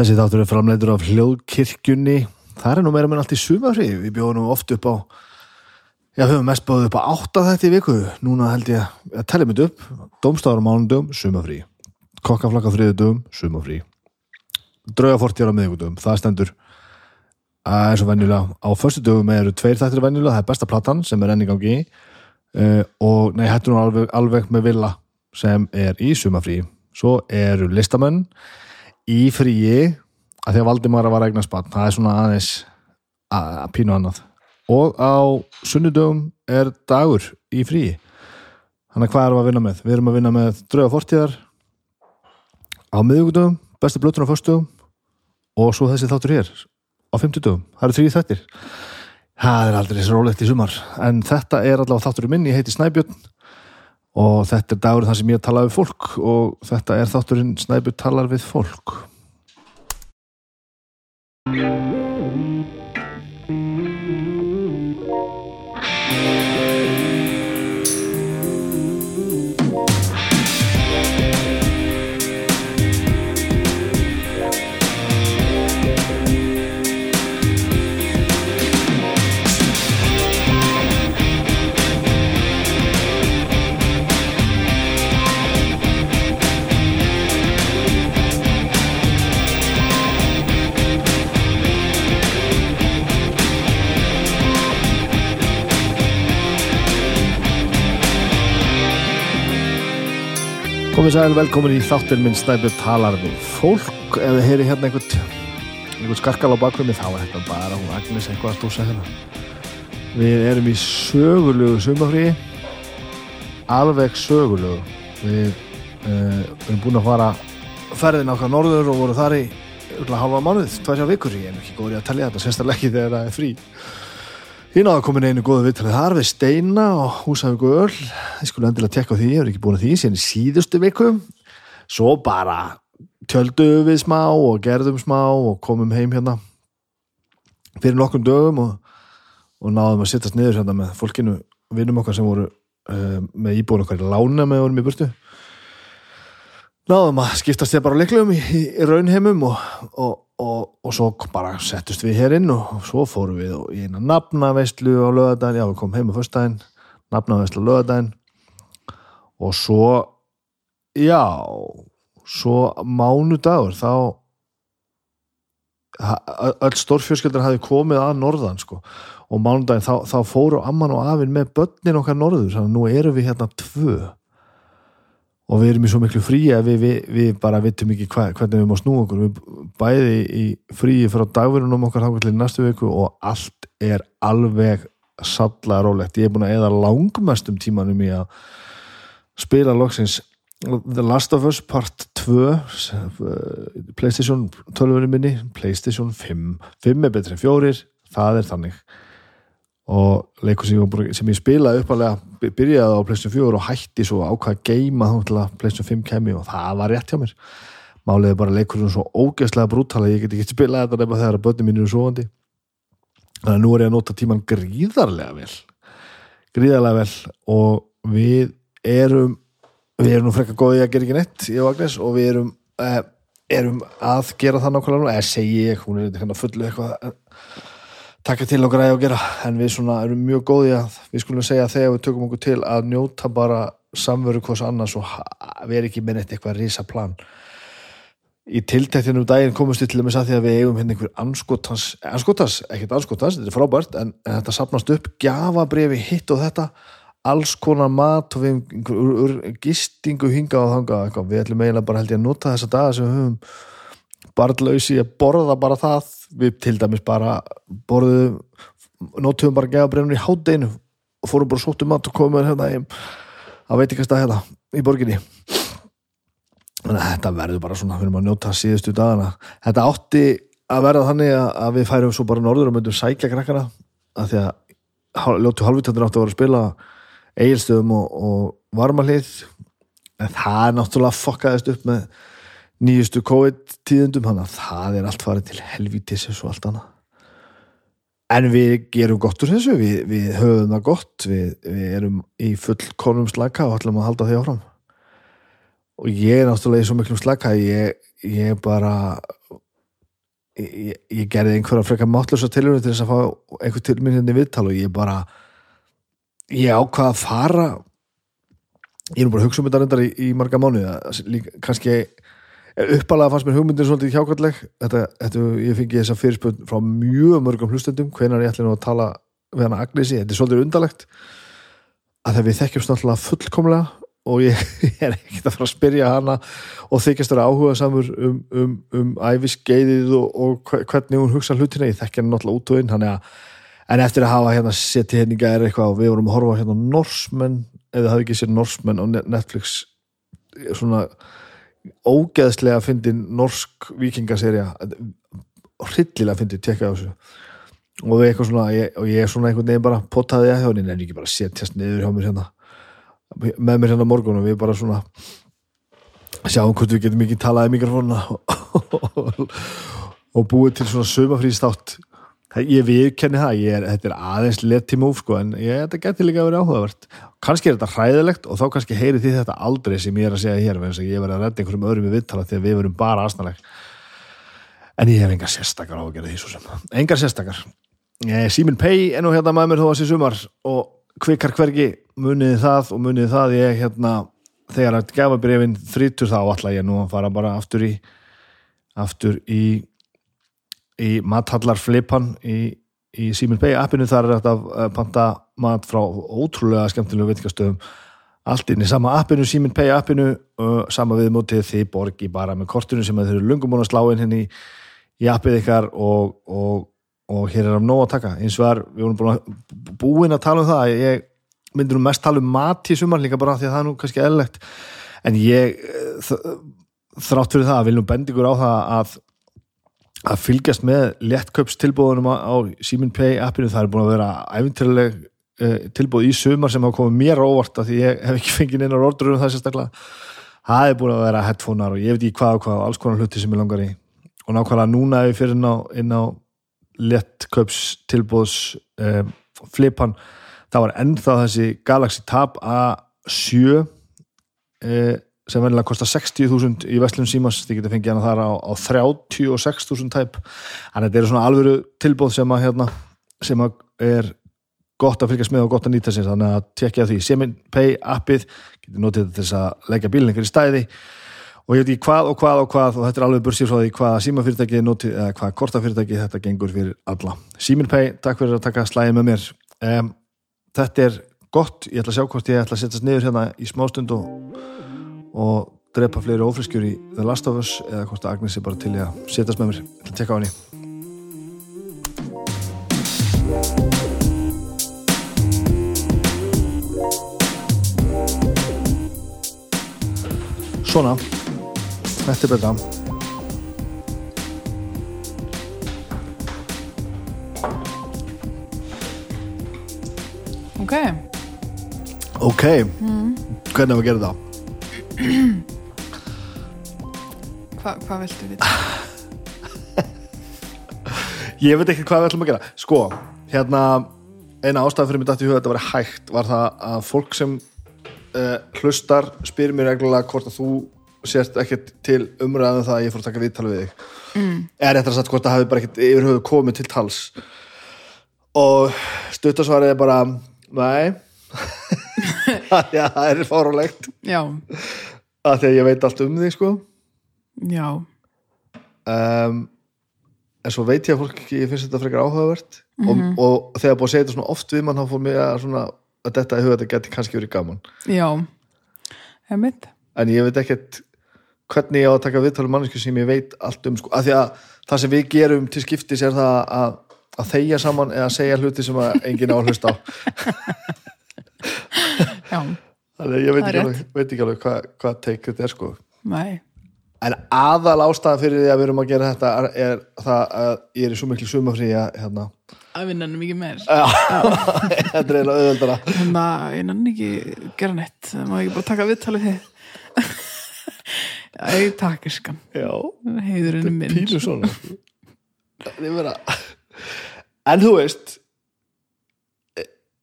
Þessi þáttur er framleitur af hljóðkirkjunni. Það er nú meira menn allt í sumafri. Við bjóðum nú oft upp á, já, við höfum mest bóðið upp á átta þetta í viku. Núna held ég að tellja mitt upp. Dómstafur á mánundum, sumafri. Kokkaflakka þriðudum, sumafri. Draugafortjar á miðugudum, það stendur að eins og venjulega. Á förstu dögum eru tveir þættir venjulega, það er besta platan sem er enn í gangi. Uh, og nei, hættu nú alveg, alveg með villa sem er í sumafrí. Svo eru listamenn í fríi að því að Valdimar var eignar spann það er svona aðeins að pínu annað. Og á sunnudögum er dagur í fríi. Þannig að hvað erum að vinna með? Við erum að vinna með drauga fortíðar á miðugudögum, bestu blötun á föstugum og svo þessi þáttur hér á fymtudögum, það eru þrý þættir. Það er aldrei svo rólegt í sumar. En þetta er allavega þátturinn minn, ég heiti Snæbjörn og þetta er dagur þar sem ég tala við fólk og þetta er þátturinn Snæbjörn talar við fólk Komið sæl, velkomin í þátturinn minn Snæbjörn talar við fólk. Ef þið heyri hérna einhvern einhvern skarkal á bakgrunni þá er þetta bara hún Agnes eitthvað að stúsa hérna. Við erum í sögulegu sumafrí alveg sögulegu. Við uh, erum búin að fara ferðin okkar norður og voru þar í halva mánuð, tværja vikur. Ég er ekki góður í að tellja þetta, sérstaklega ekki þegar það er frí Ég náðu að koma inn einu góðu viðtalið þar við Steina og Húsavíku öll. Ég skulle endilega tekka á því, ég er ekki búin að því síðan í síðustu viku. Svo bara tjöldum við smá og gerðum smá og komum heim hérna fyrir nokkrum dögum og, og náðum að sittast niður hérna með fólkinu, vinnum okkar sem voru uh, með íbúin okkar í lána með vorum í burtu. Náðum að skiptast þér bara á leiklum í, í raunheimum og, og Og, og svo bara settust við hér inn og svo fórum við í eina nafnaveistlu á lögadaginn, já við komum heim á fyrstdæginn nafnaveistlu á lögadaginn og svo já svo mánudagur þá öll stórfjörskjöldar hafi komið að norðan sko. Og mánudaginn þá, þá fóru amman og afinn með börnin okkar norður þannig að nú erum við hérna tvö og við erum í svo miklu fríi að við, við, við bara vitum ekki hva, hvernig við má snú okkur. Við bæði í fríi frá dagverunum okkar hákallir næstu viku og allt er alveg sallega rólegt, ég er búin að eða langmestum tímanum í að spila loksins The Last of Us Part 2 Playstation 12 minni, Playstation 5 5 er betri en 4, það er þannig og leikur sem ég, sem spilaði uppalega byrjaði á Playstation 4 og hætti svo ákvaða geima þá til að Playstation 5 kemi og það var rétt hjá mér. Máliði bara leikurinn svo ógeðslega brútala ég get ekki spilað þetta nefna þegar börnum mínu er svoandi þannig að nú er ég að nota tíman gríðarlega vel. Gríðarlega vel. Og við erum við erum nú frekka góðið að gera ekki neitt ég og Agnes og við erum eh, erum að gera það nákvæmlega eða segi ég, hún er hérna fullu eitthvað taka til og græði og gera. En við svona erum mjög góði að við skulum segja að þegar við tökum okkur til að njóta bara samveru hvers annars og erum ekki með neitt eitthvað risa plan í tiltæktinu daginn komumst við til með að því að við eigum hérna einhver anskotans, anskotans, ekkert anskotans þetta er frábært, en, en þetta sapnast upp gafabrifi hitt og þetta alls konar mat og við gistingu hinga og þanga við ætlum eiginlega bara held ég að nota þessa daga sem við höfum barðlausi að borða bara það. Við til dæmis bara borðum notum bara gafabrifinu í hátdeinu og fórum bara sóttum mat og komum hérna ekki að hérna í borginni. Þannig að þetta verður bara svona við erum að njóta síðustu dagana. Þetta átti að verða þannig að við færum svo bara norður og myndum sækja krakkana að því að ljótu halvvittandur átti að vera að spila eigilstöðum og, og varmalið en það náttúrulega fokkaðist upp með nýjustu COVID tíðundum þannig að það er allt farið til helvítis og allt annað. En við gerum gott úr þessu við, við höfum það gott við, við erum í full konum slaka og ætlum að halda því áfram. Og ég er náttúrulega í svo miklum slaka ég, ég bara ég, ég gerði einhverja frekar mátlösa tilhörinu til þess að fá einhver til minn hérna viðtal og ég bara ég ákvað að fara ég er nú bara að hugsa um þetta reyndar í, í marga mánuði kannski uppalega fannst mér hugmyndin svolítið hjákalleg þetta, þetta, ég fengi þessa fyrirspönd frá mjög mörgum hlustendum. Hvenar ég ætla nú að tala við hana Agnesi, þetta er svolítið undalegt að það við þekkjumst náttúrulega fullkomlega og ég, ég er ekkert að fara að spyrja hana og þykjast að áhuga samur um, um, um æfiskeiðið og, og hvernig hún hugsa hlutina, ég þekkja hann náttúrulega út og inn en eftir að hafa hérna setið hérna í gæri eitthvað og við vorum að horfa hérna norsmenn, eða hafi ekki sér norsmenn á Netflix svona ógeðslega fyndin norsk vikingaserja hryllilega fyndin, tekka á þessu. Og svona, ég, og ég er svona einhvern veginn bara potaði að henni, en ekki bara setjast niður hjá mér hérna með mér hérna morgun og við bara svona sjáum hvort við getum ekki talað í mikrofónuna og búið til svona sömafrístátt ég viðkenni það, er, þetta er aðeins leti múf sko, en ég, þetta getur líka að vera áhugavert. Kannski er þetta hræðilegt og þá kannski heyri því þetta aldrei sem ég er að segja hér en ég verði að redda einhverjum öðrum í viðtala þegar við verum bara aðsnaleg en ég hef engar sérstakar á að gera því svo sem. Engar sérstakar. Simin Pei er nú hérna með mér þó að sé sumar og kvikar hvergi. Muniði það og muniði það ég hérna þegar að gefa brefin þrítur þá ætla ég nú að fara bara aftur í aftur í í mathallar flipan í, í Simin Pei appinu þar er þetta að panta mat frá ótrúlega skemmtilegu veitikastöðum allt inn í sama appinu, Simin Pei appinu sama viðmótið því borgi bara með kortinu sem þeir eru lungum búin að slá inn henni í, í appið ykkar og, og og hér er hann nóg að taka. Eins og er, við vorum búin búin að tala um það ég myndir nú mest tala um mat í sumar líka bara því að það er nú kannski eðlegt en ég þrátt fyrir það að viljum bendingur á það að að fylgjast með léttköpstilbóðunum á, Simin Pay appinu. Það er búin að vera æfintileg uh, tilbóð í sumar sem hafa komið mér óvart að því ég hef ekki fengið einar orður um það sérstaklega. Það er búin að vera headphonear og ég veit ekki hvað og hvað og alls konar hluti sem ég langar í. Og nákvæmlega núna ef ég fyrir inn á, á léttköps tilbúðs eh, flipan, það var ennþá þessi Galaxy Tab A7 eh, sem verðilega kostar 60.000 í Vestlum Símas þið getur fengið hana þar á, á 36.000 tæp, en þetta eru svona alvöru tilbúð sem að hérna sem að er gott að fylgjast með og gott að nýta sér, þannig að tekja því. Semin Pay appið, getur notið þess að leggja bílingar í stæði og ég veit ekki hvað og hvað og hvað og þetta er alveg bursið frá því hvaða símafyrirtæki noti, eða hvaða kortafyrirtæki þetta gengur fyrir alla. Síminpay, takk fyrir að taka slæði með mér. Um, þetta er gott, ég ætla að sjá hvort ég ætla að setjast niður hérna í smástund og, og drepa fleiri ofriskjur í The Last of Us eða hvort að Agnes er bara til að setjast með mér. Ætla að tekka á henni. Svona Þetta er betra Ok, Ok, hvernig var að gera það? Hva, hvað viltu vita? Ég veit ekki hvað við ætlum að gera. Sko, hérna eina ástæða fyrir mig dætt í huga að þetta var hægt var það að fólk sem uh, hlustar spyrir mér reglulega hvort að þú sért ekkert til umræðan það að ég fór að taka viðtal við þig. Mm. er eftir að sagt hvort það hafi bara ekkert yfir höfu komið til tals. Og stuttasvarið er bara nei. Já, það er fárulegt Já, að því að ég veit allt um þig sko. Já, um, en svo veit ég að fólk ég finnst þetta frekar áhugavert. Og, og þegar búið að segja þetta svona oft við mann þá fór mér að, svona, að þetta í huga þetta geti kannski verið gaman. Já. Emmett en ég veit ekkert hvernig ég á að taka viðtalum mannesku sem ég veit allt um sko, af því að það sem við gerum til skiptis er það að, að þeia saman eða segja hluti sem enginn á að hlusta á. Já, þannig að ég veit Það er ekki alveg, veit ekki alveg hvað, hvað teik þetta er sko. Nei, en aðal ástæða fyrir því að við erum að gera þetta er, er það að ég er í svo miklu sumafrí að hérna, að vinna hann mikið meir. Þetta er eiginlega auðveldara. Þannig að ég nann ekki gera neitt. Það má ekki bara taka viðtalið þið Æ, takk skan já, Heiðurinn minn. pínu svona. Það er vera en þú veist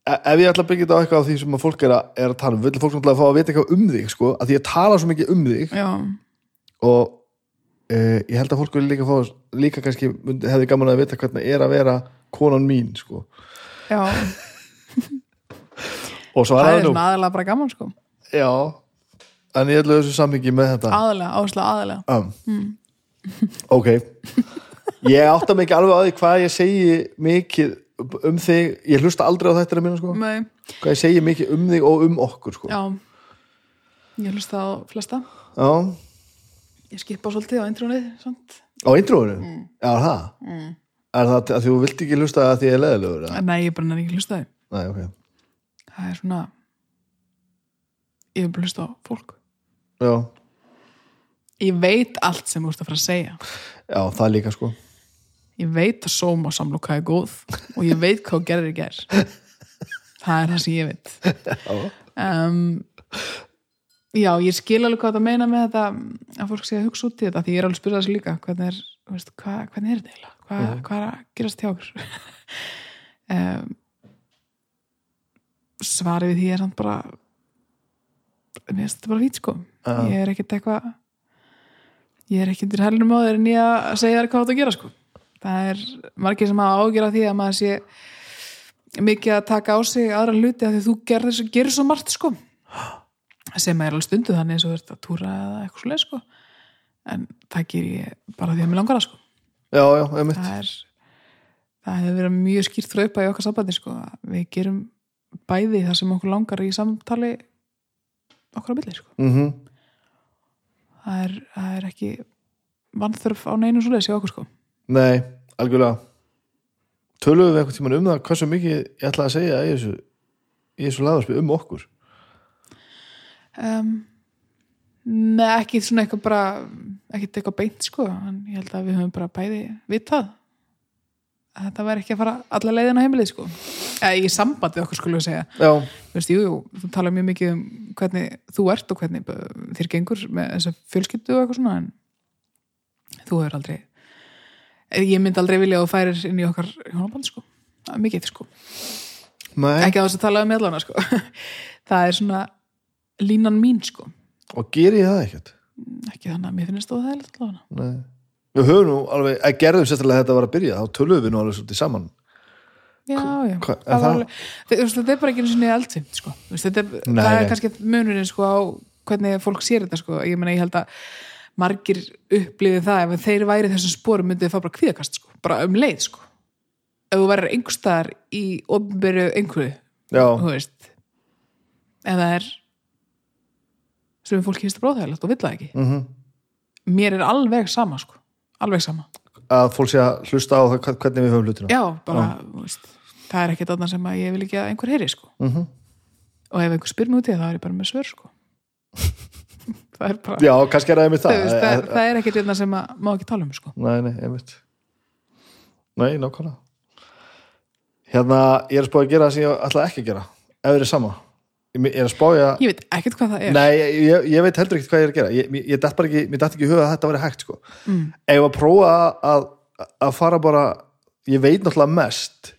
ef ég ætla að byggja þetta á eitthvað á því sem að fólk er að, er að tala um, vil fólk náttúrulega fá að vita eitthvað um þig sko, að því að tala svo mikið um þig. Já, og uh, ég held að fólk vil líka fá líka kannski hefði gaman að vita hvernig er að vera konan mín sko. já, og svo það er er það nú. svona aðalega bara gaman sko. Já, en ég ætla þessu samhengi með þetta. Aðalega, áherslega aðalega. Um. ok. Ég átta ekki alveg á því hvað ég segi mikið um þig ég hlusta aldrei á þetta mínu sko. Nei, hvað ég segi mikið um þig og um okkur sko. Já. Ég hlusta á flesta. Já. ég skipa svolítið á intrónið samt. á intróinu? Já það? Mm. er það að þú vilt ekki hlusta að því ég er leðilegur nei, ég bara nefnir ekki hlusta á þau nei ok. Það er svona ég vil bara hlusta á fólk. Já, ég veit allt sem þú ert að fara að segja. Já það líka sko ég veit að sóma samloka er góð og ég veit hvað gerir í ger það er það sem ég veit. Um, já, ég skil alveg hvað það meina með þetta að fólk sé að hugsa út í þetta því ég er alveg að spyrja þessu líka hvernig er, veist, hvað, hvernig er þetta eiginlega? Hvað, hvað er að gerast hjá okkur? Um, svarið við því er samt bara mér finnst þetta bara fít sko. Ég er ekkert eitthvað ég er ekkert í helnum á þeir en ég að segja þér hvað þú átt að gera sko það er margir sem hafa ágjör af því að maður sé mikið að taka á sig aðra hluti af því að þú gerir, gerir svo margt sko. Sem er alveg stundu þannig eins og ert að túra eða eitthvað svo leið sko. En það ger ég bara því að mér langar það sko. Já, já, einmitt. Það er það hefur verið mjög skýrt fröpa í okkar sambandi sko að við gerum bæði það sem okkur langar í samtali okkur á milli sko. Mm það er, það er ekki vannþörf á neinu svo leið okkur sko nei, algjörlega. Töluðum við eitthvað tímann um það hversu mikið ég ætla að segja í þessu þessu laðarspil um okkur? Um, með ekki svona eitthvað bara ekkert eitthvað beint sko en ég held að við höfum bara bæði vitað að þetta væri ekki að fara alla leiðin á heimilið sko. Eða í sambandi okkur skulle við segja. Já, þú veist, jú, jú, þú tala mjög mikið um hvernig þú ert og hvernig þér gengur með þessa fjölskyldu og eitthvað svona en þú hefur aldrei ég myndi aldrei vilja að færir inn í okkar hjónaband sko, mikið sko. Nei, ekki á þess að tala um mellana sko. Það er svona línan mín sko. Og ger ég það ekkert? Ekki þannig að mér finnst það það nei. Við höfum nú alveg, að gerðum sérstaklega þetta var að byrja þá töluðum við nú alveg svolítið saman. Já, já, Hva- það var alveg þetta er bara ekki einu sinni eldfimt sko. Þú veist, þetta er, Nei, það er kannski munurinn sko, á hvernig fólk sér þetta sko. ég meina, ég held að margir upplifið það ef þeir væri þessum sporum myndið fá bara kvíðakast sko. bara um leið sko. ef þú verður einhver staðar í ofnbyrju einhverju, já, ef það er sem fólki finnst það bróðhægilegt og vill það ekki mm mér er alveg sama sko. alveg sama að fólk sé að hlusta á það hvernig við höfum hlutina já, bara, þú veist það er ekkert annað sem að ég vil ekki að einhver heyri sko. mm og ef einhver spyr út í það þá er ég bara með svör sko. það er bara já, kannski er það einmitt það, það, veist, það, það, það er ekkert einna sem að má ekki tala um sko. nei, nei, einmitt nei, nákvæmlega hérna, ég er að spá að gera það sem ég ætla ekki að gera ef við erum sama ég ég er að spája ég veit ekkert hvað það er Nei, ég, ég veit heldur ekkert hvað ég er að gera ég, ég, ég datt bara ekki, mér datt ekki í huga að þetta væri hægt sko. mm. ef að prófa að, að fara bara ég veit náttúrulega mest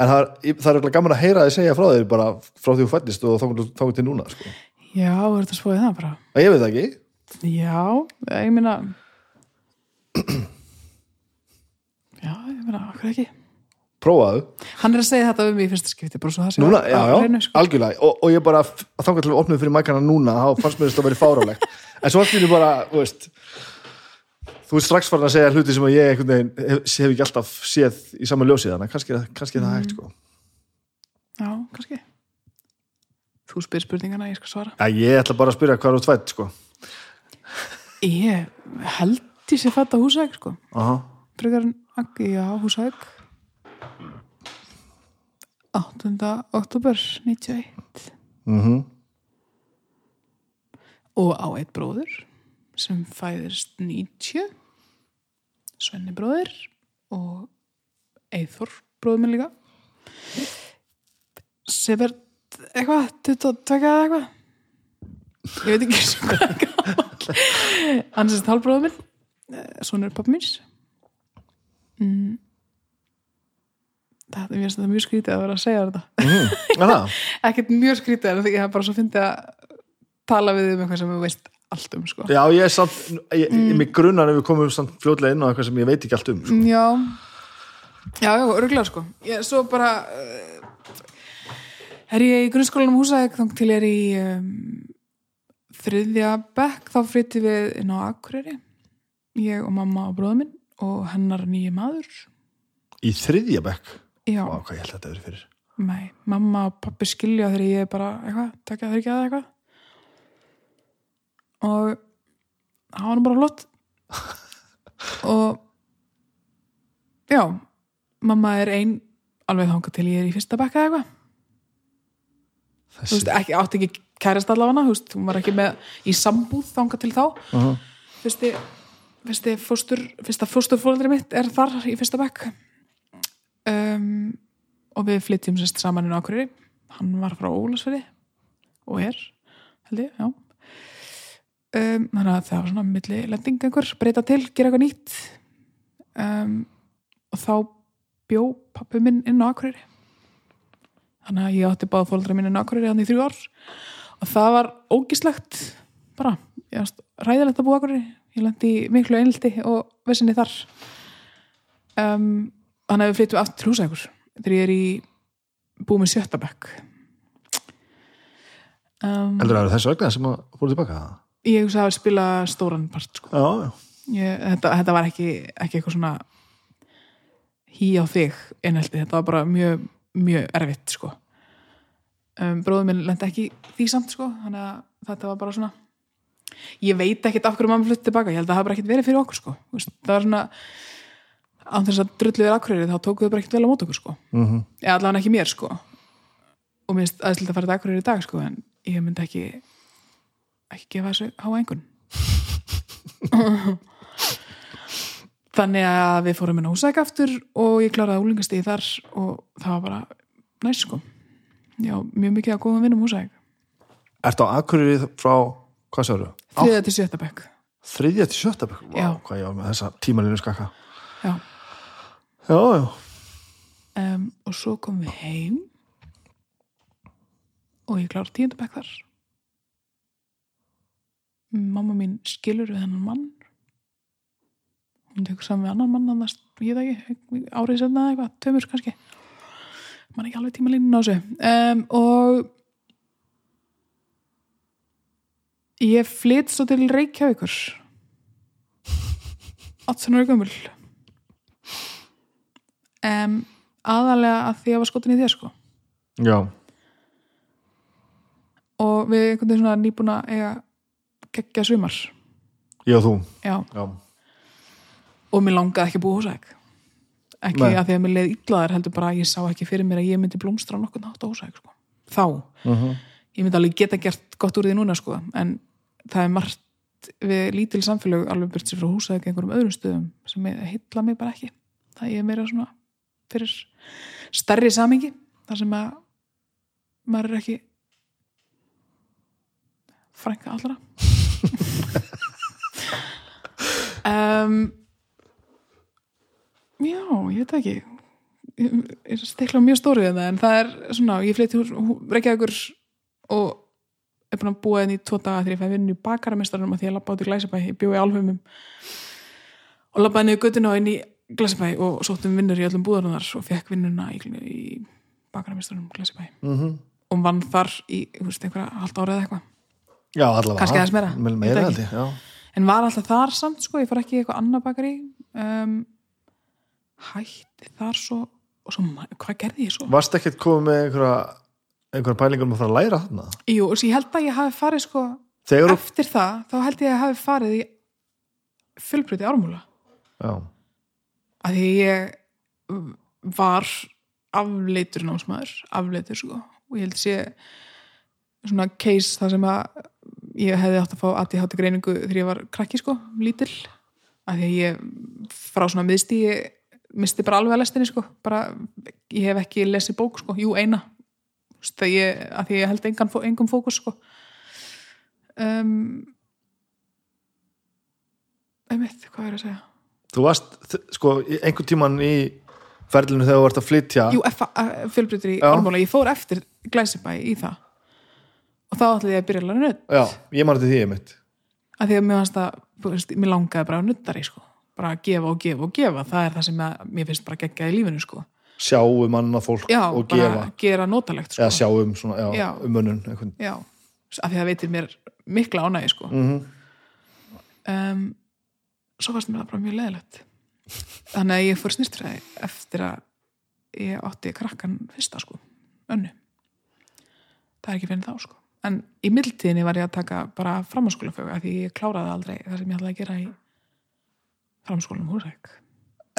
en það er, ég- það er gaman að heyra þig segja frá þér bara frá því þú fættist og þá til núna sko. Já, er þetta spóið það bara? Að ég veit það ekki. Já, ég meina já, ég meina, okkur ekki? Prófaðu, hann er að segja þetta um í fyrsta skipti bara svo það sé núna, já, já, sko. algjörlega. Og, og ég bara, þá til við opnum fyrir mækana núna þá fannst mér þetta að vera fárálegt en svo einu bara, þú veist þú ert strax farin að segja hluti sem að ég einhvern veginn hef, hef ekki alltaf séð í sama ljósið þannig, að kannski, kannski er það hægt sko. já, kannski þú spyr spurningana, ég skal svara Já, ég ætla bara að spyrja hvað er út fætt sko. ég held ég sé fætt á húsæk sko. Aggi, já, húsæk 8. oktober 91 Mm og á eitt bróður sem fæðist 90 Svenni bróður og Eithor bróður minn líka sem er eitthvað 22 eða eitthvað ég veit ekki sem hvað gamall hann er talbróður minn svona er pappi míns mm. það er mjög, skrítið að vera að segja þetta mm. Ekkert mjög skrítið en ég hef bara svo fyndið að tala við um eitthvað sem þú veist allt um sko. Já, ég er samt, ég, mm. mig grunnar ef við komum samt fljótlega inn á eitthvað sem ég veit ekki allt um sko. Já, já, já, örgulega sko ég, Svo bara uh, er ég í grunnskólanum húsæk þá til er í um, þriðja bekk. Þá flytti við inn á Akureyri. Ég og mamma og bróður minn og hennar nýji maður. Í þriðja bekk? Já, Vá, hvað ég held að þetta verið fyrir. Nei, mamma og pappi skilja þegar ég er bara eitthvað, takja þeir ekki að eitthvað. Og það var nú bara flott. Og já mamma er ein alveg þangað til ég er í fyrsta bekka eða eitthvað þú Þessi, veist, ekki, átti ekki kærist allavega þú veist, hún var ekki með í sambúð þangað til þá. Uh -huh. fyrsti, fyrsti fóstur fyrsta fósturfóldri mitt er þar í fyrsta bekk. Um, og við flytjum sérst saman inn á Akureyri. Hann var frá Ólasferi og er, held ég, já. Um, þannig að það var svona milli lending einhver, breyta til, gera eitthvað nýtt. Um, og þá bjó pappi minn inn á Akureyri þannig að ég átti báða inn á Akureyri hann í þrjú ár. Og það var ógislegt bara, ég varst ræðilegt að búa Akureyri. Ég lendi miklu einliti og vissinni þar. Um, þannig að við flyttum aftur til húsækur þegar ég er í búið með sjötta bekk. Um, Heldur það að þessu vegna sem að fóru tilbaka? ég hugsa að spila stóran part sko. Já, já. Ég, þetta, þetta var ekki, ekki eitthvað svona hí á þig einhelti, þetta var bara mjög mjög erfitt sko. Um, bróður minn lendi ekki því samt sko þannig að þetta var bara svona ég veit ekkert af hverju mamma flutti tilbaka ég held að það hafa bara ekkert verið fyrir okkur sko. Það var svona án þess að drulluður akkurýrið þá tókuðu bara ekkert vel á mót okkur sko. Mm eða allavega ekki mér sko. Og mér finnst aðeinslega að fara til akkurýrið í dag sko en ég myndi ekki ekki gefa þessu háa engun þannig að við fórum inn á húsæk aftur og ég kláraði úlingastíði þar og það var bara næst sko já, mjög mikið að góðum vinnum húsæk Ertu á Akureyri frá, hvað sagður þú? þriða til sjötta bekk Þriðja til sjötta bekk? Vá, Já. hvað ég var með þessa tímalinu skakka já. Já, já Um, og svo komum við heim og ég klára tíundu bekk þar mamma mín skilur við hennan mann tekur saman við annan mann annars, ég veit ekki, árið senna eða eitthvað, tömur kannski. Mann ekki alveg tíma línun á þessu. Um, og ég flytt svo til Reykjavíkur. 18 ára gömul. Um, aðalega að því að ég var skotin í þér sko. Já, og við einhvern veginn svona nýbúna eiga geggja sumar. Ég og þú. Já, Já, og mér langaði ekki að búa húsæk ekki Nei. að því að mér leið illaðar heldur bara að ég sá ekki fyrir mér að ég myndi blómstra á nokkuð nátt á húsæk sko. þá, uh ég myndi alveg geta gert gott úr því núna sko, en það er margt við lítil samfélög alveg byrst sér frá húsæk einhverjum öðrum stöðum sem heilla mig bara ekki. Það ég er meira svona fyrir stærri samingi þar sem að maður er ekki frænka allra. Um, já, ég veit ekki. Ég stikla mjög stórið en það en það er svona, ég flytti Reykjavíkur og er búin að búa henni í tvo daga þegar ég fæði vinnu í bakaramestaranum að því að labba át í Glæsabæ, ég bjóði álfumum og labbaði niður göttuna og inn í Glæsabæ og sóttum vinnur í öllum búðarnar og fekk vinnuna í, í bakaramestaranum Glæsabæ. -huh. og vann þar í, þú veist, einhverja halvt árið eða eitthvað. Já, allavega. Kannski aðeins meira, Meira, ég meira ég, en var alltaf þar samt sko, ég fór ekki í eitthvað annað bakari um, hætti þar svo og svo, hvað gerði ég svo? Varst ekkert komið með einhverja einhverja pælingar um að fara að læra þarna? Jú, og svo ég held að ég hafi farið sko Þegar eftir það, þá held ég að ég hafi farið í fullbröti ármúla Já, að því ég var afleitur námsmaður, afleitur sko og ég held sé svona case þar sem að ég hefði átt að fá ADHD greiningu þegar ég var krakki sko, lítil að því að ég frá svona miðstíi misti bara alveg að lestinni sko. Bara, ég hef ekki lesið bók sko, jú eina. Að, ég, að því ég held engan, engum fókus sko. Um, einmitt, hvað er að segja? Þú varst sko einhvern tíman í ferlinu þegar þú vart að flytja. Jú, fjölbrytur í. Ármóla, ég fór eftir Glæsibæ í það. Og þá ætlaði ég að byrja að læra nödd Já, ég þetta því ég mitt að því að mér að, mér langaði bara á nuttari, sko, bara gefa og gefa og gefa, það er það sem að, mér finnst bara geggjaði í lífinu, sko. sjáum annað fólk Já, og bara gefa gera notalegt, sko. eða sjáum svona, já, Já. um einhvern. Já, af því að það veitir mér mikla ánægi, sko. Mm um, svo fannst mér það bara mjög leðilegt þannig að ég fór snýstfræði eftir að ég átti krakkan fyrsta sko, önnu það er ekki fyrir þá sko en í mildtíðinni var ég að taka bara framhanskólafögu af því ég kláraði aldrei það sem ég ætlaði að gera í framhanskólanum húsæk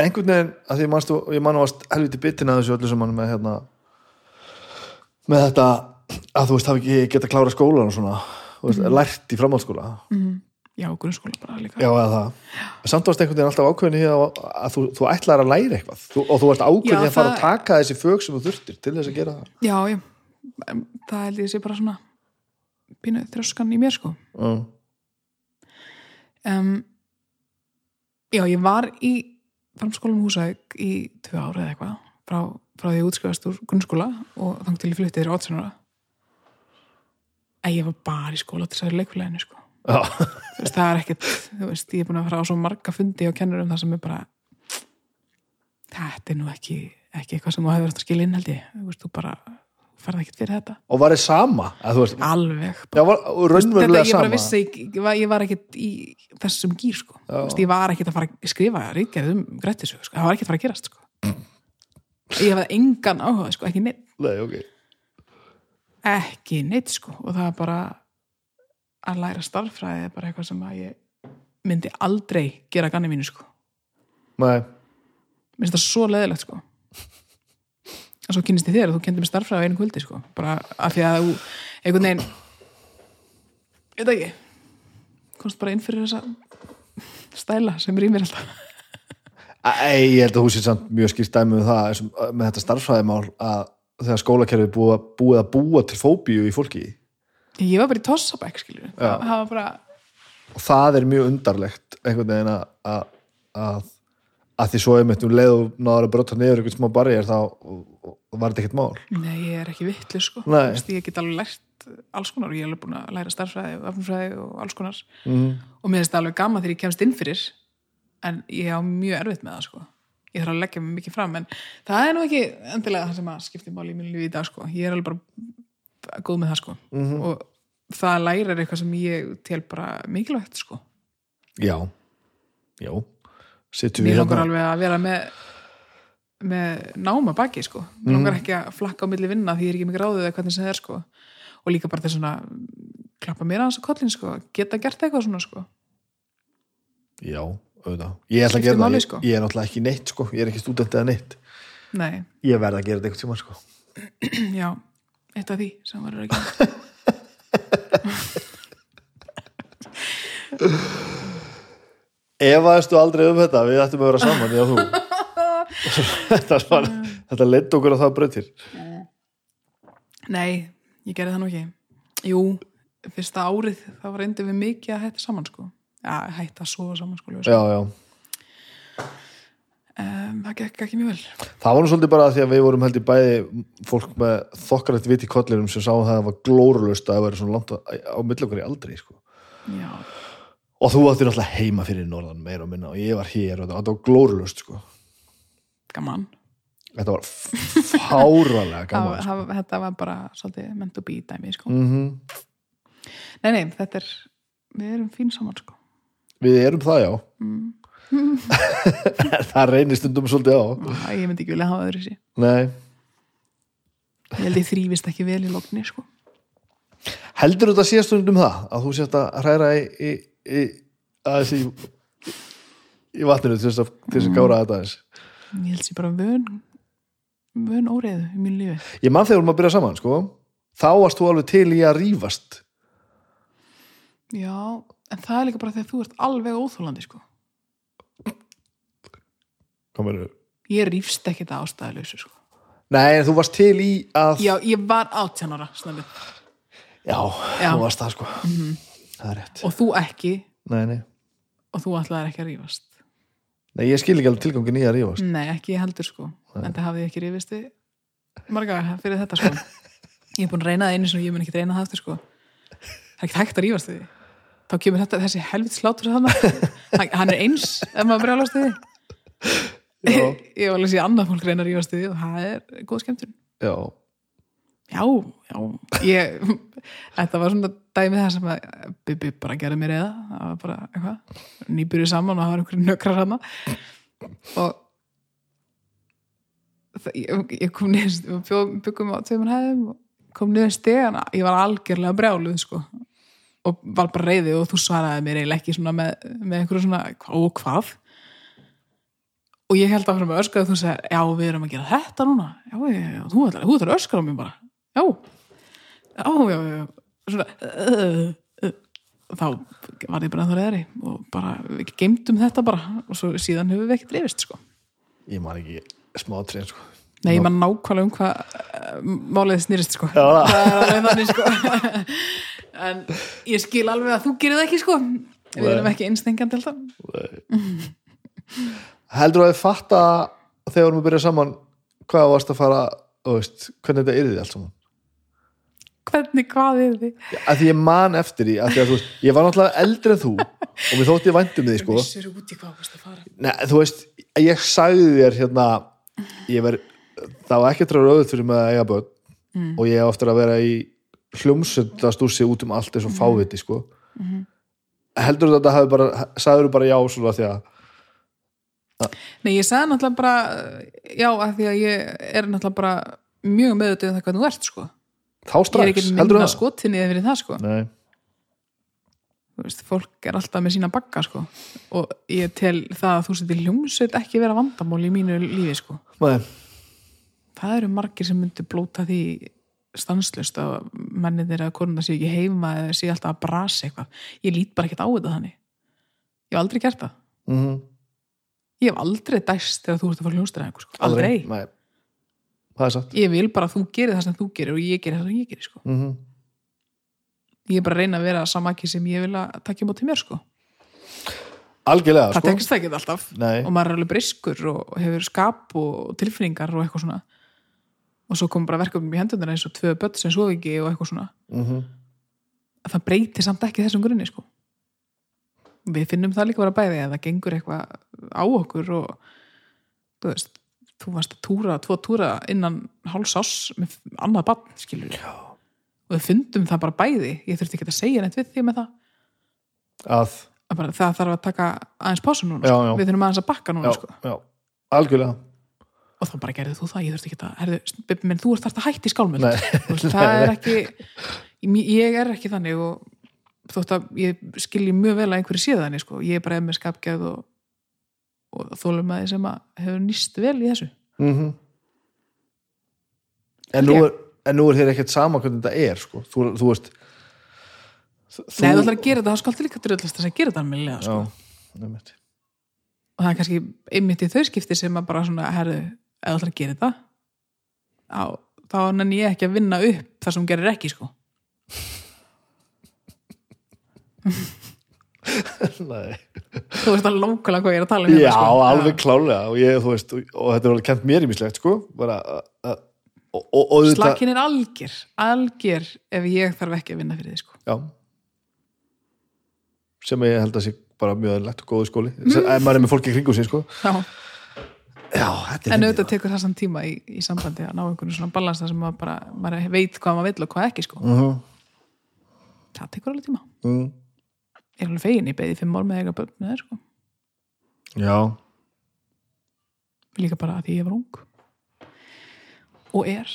einhvern veginn, að því manstu, ég man varst helviti bitin að þessu öllu saman með hérna með þetta að þú veist hafi ekki geta klára skólan og svona, þú veist, lært í framhaldsskóla. Já, grunnskóla bara líka. Já, eða það. Samt varst einhvern veginn alltaf ákveðin að, að þú, þú ætlar að læra eitthvað. Þú, og þú varst ákveðin Já, að fara að taka þessi fög sem þú þurftir til þess að gera það. Já, já, það held ég sé bara svona pínu þrjóskan í mér sko. Mm. um, já, ég var í framskólum húsæk í tvö ára eða eitthvað frá, frá því ég útskrifast úr grunnskóla og þangt til ég fluttið þér átsunara að ég var bara í skóla til þess að leikfélaginu sko. Þú veist, það er ekkert, þú veist, ég er búin að fara á svo marga fundi og kennur um það sem er bara þetta er nú ekki ekki eitthvað sem þú hefur eftir að skilja inn held ég. Þú veist, þú bara ferð ekkert fyrir þetta og var þið sama veist, alveg já, var, þetta ég bara vissi ég ég var ekkert í þessum gýr sko, Þú veist, ég var ekkert að fara að skrifa ríkjað um grættisögu, sko. það var ekkert að fara að gerast sko. ég hafði engan áhuga sko, ekki neitt, Nei, okay. ekki neitt sko. og það var bara að læra starffræði er bara eitthvað sem að ég myndi aldrei gera ganni mínu sko. Nei, mér finnst það svo leðilegt sko og svo kynist ég þér og þú kendi mér starffræði á einu kvöldi sko, bara af því að þú einhvern veginn ég veit ekki komst bara inn fyrir þessa stæla sem er í mér alltaf. Æ, ég held að þú sé samt mjög skýrt dæmi um það og með þetta starffræðimál að þegar skólakerfið búið, búið að búa til fóbíu í fólki. Ég var bara í tossabæk skilur það það var bara, og það er mjög undarlegt einhvern veginn að að, að, því svo einmitt um leið og náður að brota niður einhvern smá barriðar þá var þetta ekkert mál. Nei ég er ekki vittlu sko, veist, ég get alveg lært alls konar og ég er alveg búin að læra starffræði og afnumfræði og alls konar. Mm. og mér finnst það alveg gaman þegar ég kemst inn fyrir en ég á mjög erfitt með það sko. Ég þarf að leggja mig mikið fram en það er nú ekki endilega það sem að skipti máli í mínu lífi í dag sko, ég er alveg bara góð með það sko. Mhm. og það lærir eitthvað sem ég mér langar hérna. alveg að vera með með náma baki sko. Mér langar ekki að flakka á milli vinna því ég er ekki mikið ráðið eða hvernig sem það er sko. Og líka bara þess svona klappa mér aðeins á kollin sko. Geta gert eitthvað svona sko. Já, auðvitað. Ég að sko. ég er náttúrulega ekki neitt sko. Ég er ekki stúdent eða neitt. Nei, Ég verð að gera þetta eitthvað tíma sko. Já, eitt af því sem var að gera Efaðistu aldrei um þetta, við ættum að vera saman, já þú Þetta, var, þetta leitt okkur að það breytir Nei, ég gerði það nú ekki. Jú, fyrsta árið þá reyndi við mikið að hætta saman sko. Já, hætta að sofa saman sko. Já, já Um, það gekk ekki mjög vel. Það var nú svolítið bara því að við vorum held í bæði fólk með þokkarætt vit í kollinum sem sá að það var glórulust að það væri svona langt á, okkur í aldrei sko. Já, og þú áttir náttúrulega heima fyrir norðan meira og minna og ég var hér og þetta var glórulust sko. gaman. þetta var fáralega gaman sko. það, þetta var bara svolítið be dæmi sko. mm Nei, nei, þetta er, við erum fín saman sko. við erum það já það reynir stundum svolítið á Æ, Ég myndi ekki vilja hafa öðru sér. Nei. Ég held ég þrýfist ekki vel í lokni sko. heldur þetta sé stundum það að þú sést að hræra í, í, í aðeins í í vatninu til þess að, til þess að gára þetta aðeins Ég held sér bara vön, vön óreiðu í mínu lífi. ég mann þegar við erum að byrja saman sko þá varst þú alveg til í að rífast Já, en það er líka bara þegar þú ert alveg óþólandi sko. Kominu. Ég rífst ekki þetta ástæðalösu sko. nei en þú varst til í að Já, ég var 18 ára snömmi. já, Já. þú varst það sko það er rétt. Og þú ekki. Nei, nei. og þú ætlaðir ekki að rífast. Nei, ég skil ekki alveg tilgangin í að rífast. Nei, ekki heldur sko. En það hafði ekki rífist við marga fyrir þetta sko. Ég er búin að reyna það einu sem ég mun ekki reyna það aftur sko. Það er ekki hægt að rífast því þá kemur þetta, þessi helvit slátur hann, er eins ef maður brjálast því Já. ég var alveg sér annað fólk reyna að rífast því og það er góð skemmtun. Já, já, já, ég þetta var svona dæmið það sem að Bibi bara gerði mér eða. Það var bara eitthvað, nýbyrjuð saman og það var einhverju nökrar hana og það, ég, ég kom niður við byggum á tveimur hæðum og kom niður stegana, ég var algjörlega brjáluð sko. Og var bara reyði og þú svaraði mér eiginlega ekki svona með, með einhverju svona, og hvað? Og ég held að fyrir með öskraði þú segir, já við erum að gera þetta núna. Já, já, já þú ætlar að öskra á mér bara já, já, já, já. Svona uh, uh, þá var ég bara ennþá reyðari og bara, við geymdum þetta bara og svo síðan hefur við ekkert reyfist sko. Ég man ekki smá trén sko. Nei, ég man nákvæmlega um hvað uh, málið snýrist sko. Er þannig sko. En ég skil alveg að þú gerir það ekki sko. Við erum ekki einstengjandi heldur að þið fatta þegar við byrja saman hvað varst að fara, veist, hvernig þetta yrði allt saman hvernig hvað er þið? að því ég man eftir því að því að þú veist, ég var náttúrulega eldri en þú og mér þótti ég væntum því sko Vissir út í hvað varst að fara Nei, þú veist, ég sagði þér hérna ég ver, það var ekki tráður auðvitað fyrir mig að eiga börn Mm. og ég á eftir að vera í hljómsöndastúrsi út um allt eins og fáviti sko Mhm. heldur þú að þetta hafi bara sagður þú bara já svona því að Nei, ég sagði náttúrulega bara já, að því að ég er náttúrulega bara mjög meðutið um það hvað þú ert sko þá ég er strax, ekki heldur minna það? skotinni eða fyrir það sko. Nei, Þú veist, fólk er alltaf með sína bagga sko. Og ég tel það að þú setir hljómsveit ekki vera vandamál í mínu lífi sko. Nei, það eru margir sem myndu blóta því stanslust að mennir eða konuna sé ekki heima eða sé alltaf að brasa eitthvað. Ég lít bara ekkert á þetta þannig. Ég hef aldrei gert það. Mm ég hef aldrei dæst þegar þú ert að fara hljómsdæra eitthvað sko. aldrei, Nei. Ég vil bara að þú gerir það sem þú gerir og ég gerir það sem ég gerir sko. mm ég er bara að reyna að vera samakki sem ég vil að takja móti mér sko. algjörlega það sko tekst það ekki alltaf Nei. og maður er alveg briskur og hefur skap og tilfinningar og eitthvað svona og svo kom bara verkefnum í hendunar eins og tvö börn sem svo ekki og eitthvað svona mm að það breytir samt ekki þessum grunni sko. við finnum það líka bara bæði að það gengur eitthvað á okkur og þú veist þú varst að túra, tvo túra innan hálfs ás með annað barn skilur Já. og við fundum það bara bæði ég þurfti ekki að segja neitt við því með það að, að bara, það þarf að taka aðeins pásu núna Já, sko. já. við þurfum aðeins að bakka núna sko. já, algjörlega og þá bara gerðið þú það, ég þurfti ekki að herðu, Bibbi minn, þú ert þarft að hætti skálmöld Nei. það er ekki ég er ekki þannig og þótt að ég skilji mjög vel að einhverju sé þannig sko. ég er bara eða með skapgjað og, og þólum að sem hefur nýst vel í þessu mm en, nú er, en nú er þér ekkert sama hvernig þetta er sko. þú, þú veist þú, Nei, þú ætlar að gera þetta, þá skaltu líka dröðlast að gera þetta almennilega sko. og það er kannski einmitt í þau skipti sem að bara svona, herðu, ef þú ætlar að gera þetta á, þá nenni ég ekki að vinna upp það sem gerir ekki sko. Þú veist alveg lókulega hvað ég er að tala um Já, hérna, sko. alveg klálega og, ég, veist, og, þetta er alveg kent mér í mislegt sko. að- að- og auðvitað- Slakin er algjör, algjör ef ég þarf ekki að vinna fyrir því sko. já sem ég held að sé bara mjög öðlegt og góðu skóli mm. ef maður er með fólki kringum sig sko. Já. já, En auðvitað tekur það samt tíma í, í sambandi að ná einhvern svona balans þar sem maður bara maður veit hvað maður vill og hvað ekki sko. Mhm, Það tekur alveg tíma. mm. Ég er alveg fegin, ég beði fimm ár með eiga börn með þér sko. já, Líka bara að ég var ung. Og er.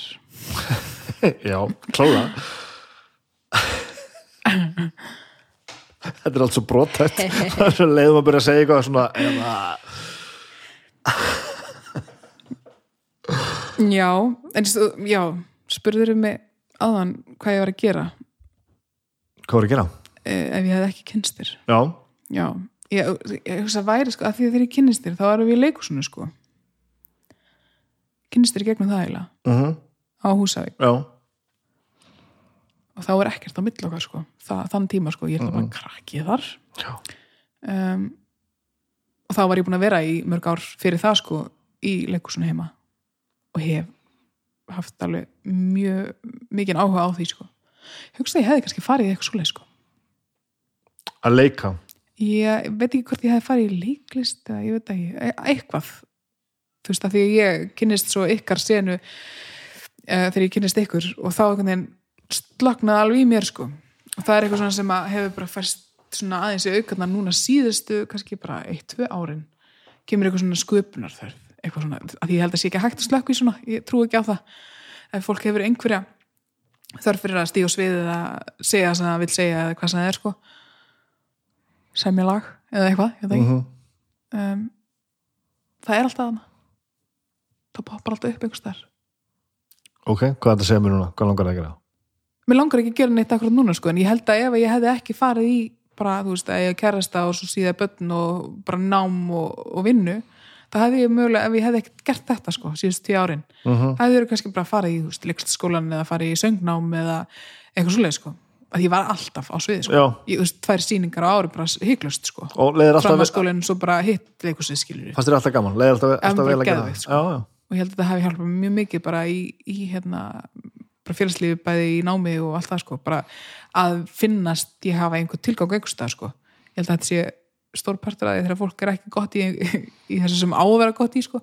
já, klála þetta er allt svo er svo leiðum að byrja að segja eitthvað svona eða, Já, en stu, já, spurður um mig aðan hvað ég var að gera hvað voru að gera? Eh, ef ég hefði ekki kynst þér. já, Já, ég, hugsa að væri sko, að því að þegar ég kynnist þér, þá erum við í leikusinu sko. Kynnist þér gegnum það eiginlega. Uh á Húsavík. Já. Og þá er ekkert á milli okkar sko. það, þann tíma sko, ég er það bara krakkið þar. Um, og þá var ég búin að vera í mörg ár fyrir það sko í leikusinu heima. Og hef haft alveg mjög mikið áhuga á því sko. Hugsa að ég hefði kannski farið eitthvað svoleið sko að leika? Ég veit ekki hvort ég hefði farið í leiklist eða ég veit ekki, e- eitthvað. Þú veist að því að ég kynnist svo ykkar senu uh, þegar ég kynnist ykkur og þá einhvern veginn sloknaði alveg í mér sko. Og það er eitthvað svona sem að hefur bara færst svona aðeins í aukarnar núna síðustu kannski bara eitt, tvö árin. Kemur eitthvað svona sköpunarþörf eitthvað svona, að ég held að sé ekki hægt að slökku í svona ég trú ekki á það. Ef fólk hefur einhverja þörf fyrir að stíga sviðið eða segja það það vil segja eða hvað það er sko semja lag eða eitthvað, ég veit það ekki. Mhm. um, það er alltaf þarna. Það poppar alltaf upp einhvers þar ok, hvað er þetta að segja mér núna, hvað langar það að gera? Mér langar ekki að gera neitt akkurat núna sko en ég held að ef ég hefði ekki farið í bara, þú veist, að ég kærasta og svo síða börn og bara nám og, og vinnu það hefði ég mögulega, ef ég hefði ekkert gert þetta sko, síðust tíu árin Mhm. hefði þurfa kannski bara farið í, leikstskólan eða farið í söngnám eða eitthvað svoleið sko að ég var alltaf á sviði sko. Ég, veist, tvær sýningar á ári bara hygglust sko. Og leiðir alltaf, framhalskólinn svo bara hitt leikusið skilur fannst þér alltaf gaman? Leiðir alltaf, alltaf vel að gera það? sko. já, já, og ég held að þetta hafi hjálpað mjög mikið bara í, í hérna bara félagslífi bæði í námi og allt það sko. Bara að finnast ég hafa einhver tilgang einhvers stað sko. Ég held að þetta sé stór partur að því þegar fólk er ekki gott í, í þessu sem á að vera gott í sko.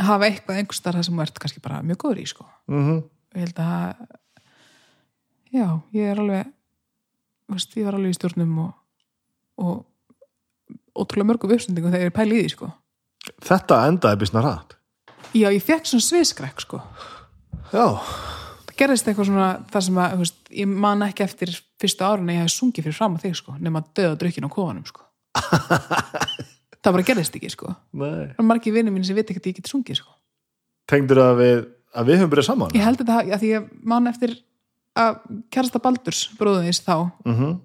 Hafa eitthvað einhvers stað það sem ert kannski bara mjög góður í sko. Mhm. og ég held að já, ég er alveg veist, ég var alveg í stjórnum og, og ótrúlega mörgum uppsendingum þegar ég er pæli í því sko. Þetta endaði bísna rætt já, ég fekk svona sviskrekk sko. Já, það gerðist eitthvað svona það sem að, veist, ég man ekki eftir fyrstu árun að ég hef sungið fyrir fram að þig sko nema að döða drukkin á kofanum sko. Það bara gerðist ekki sko. Nei. Það er margir vinnir mín sem veit ekki að ég get sungið sko. Tengdur það við að við höfum byrjað saman? Ég held þetta, að því ég man eftir að kærasta Baldurs bróðuðis þá, Mhm.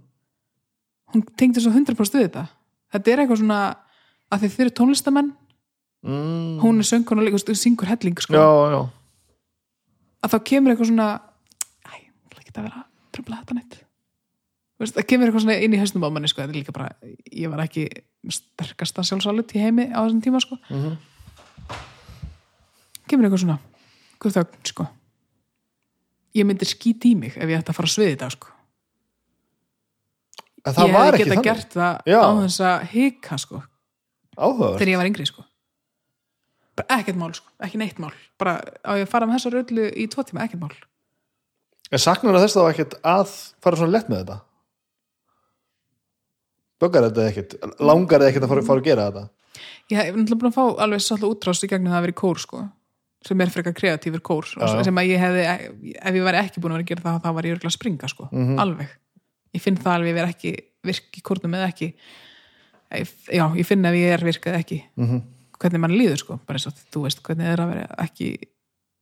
hún tengdi svo 100% við þetta þetta er eitthvað svona að þið fyrir tónlistamenn mm. hún er söngun og leikur, syngur helling sko, já, já, að þá kemur eitthvað svona æ, það geta vera að tröfla þetta neitt það kemur eitthvað svona inn í hausnum á manni sko, þetta er líka bara, ég var ekki sterkasta sjálfsálut í heimi á þessum tíma sko. Mhm. kemur eitthvað svona guð þögn sko ég myndi skýt í mig ef ég ætti að fara að sviði þetta sko. En það ég var ekki geta þannig. gert það Já. á þess að hika sko. Áhugaður þegar ég var yngri sko. Bara ekkert mál sko, ekki neitt mál. Bara á ég að fara með þessa röllu í tvo tíma, ekkert mál. En saknar þess þá ekkert að fara svona lett með þetta? Böggar þetta ekkert? Langar þetta ekkert að fara, fara að gera þetta? Ég hef náttúrulega búin að fá alveg svolítið útrást í gegnum það að vera í kór sko sem er frekar kreatífur kór sem að ég hefði, ef ég væri ekki búin að vera að gera það þá var ég örgulega að springa sko, Mhm. alveg. Ég finn það alveg, ég vera ekki virk í kórnum eða ekki. Já, ég finn ef ég er virk eða ekki. Mm hvernig mann líður sko, bara eins og þú veist hvernig það er að vera ekki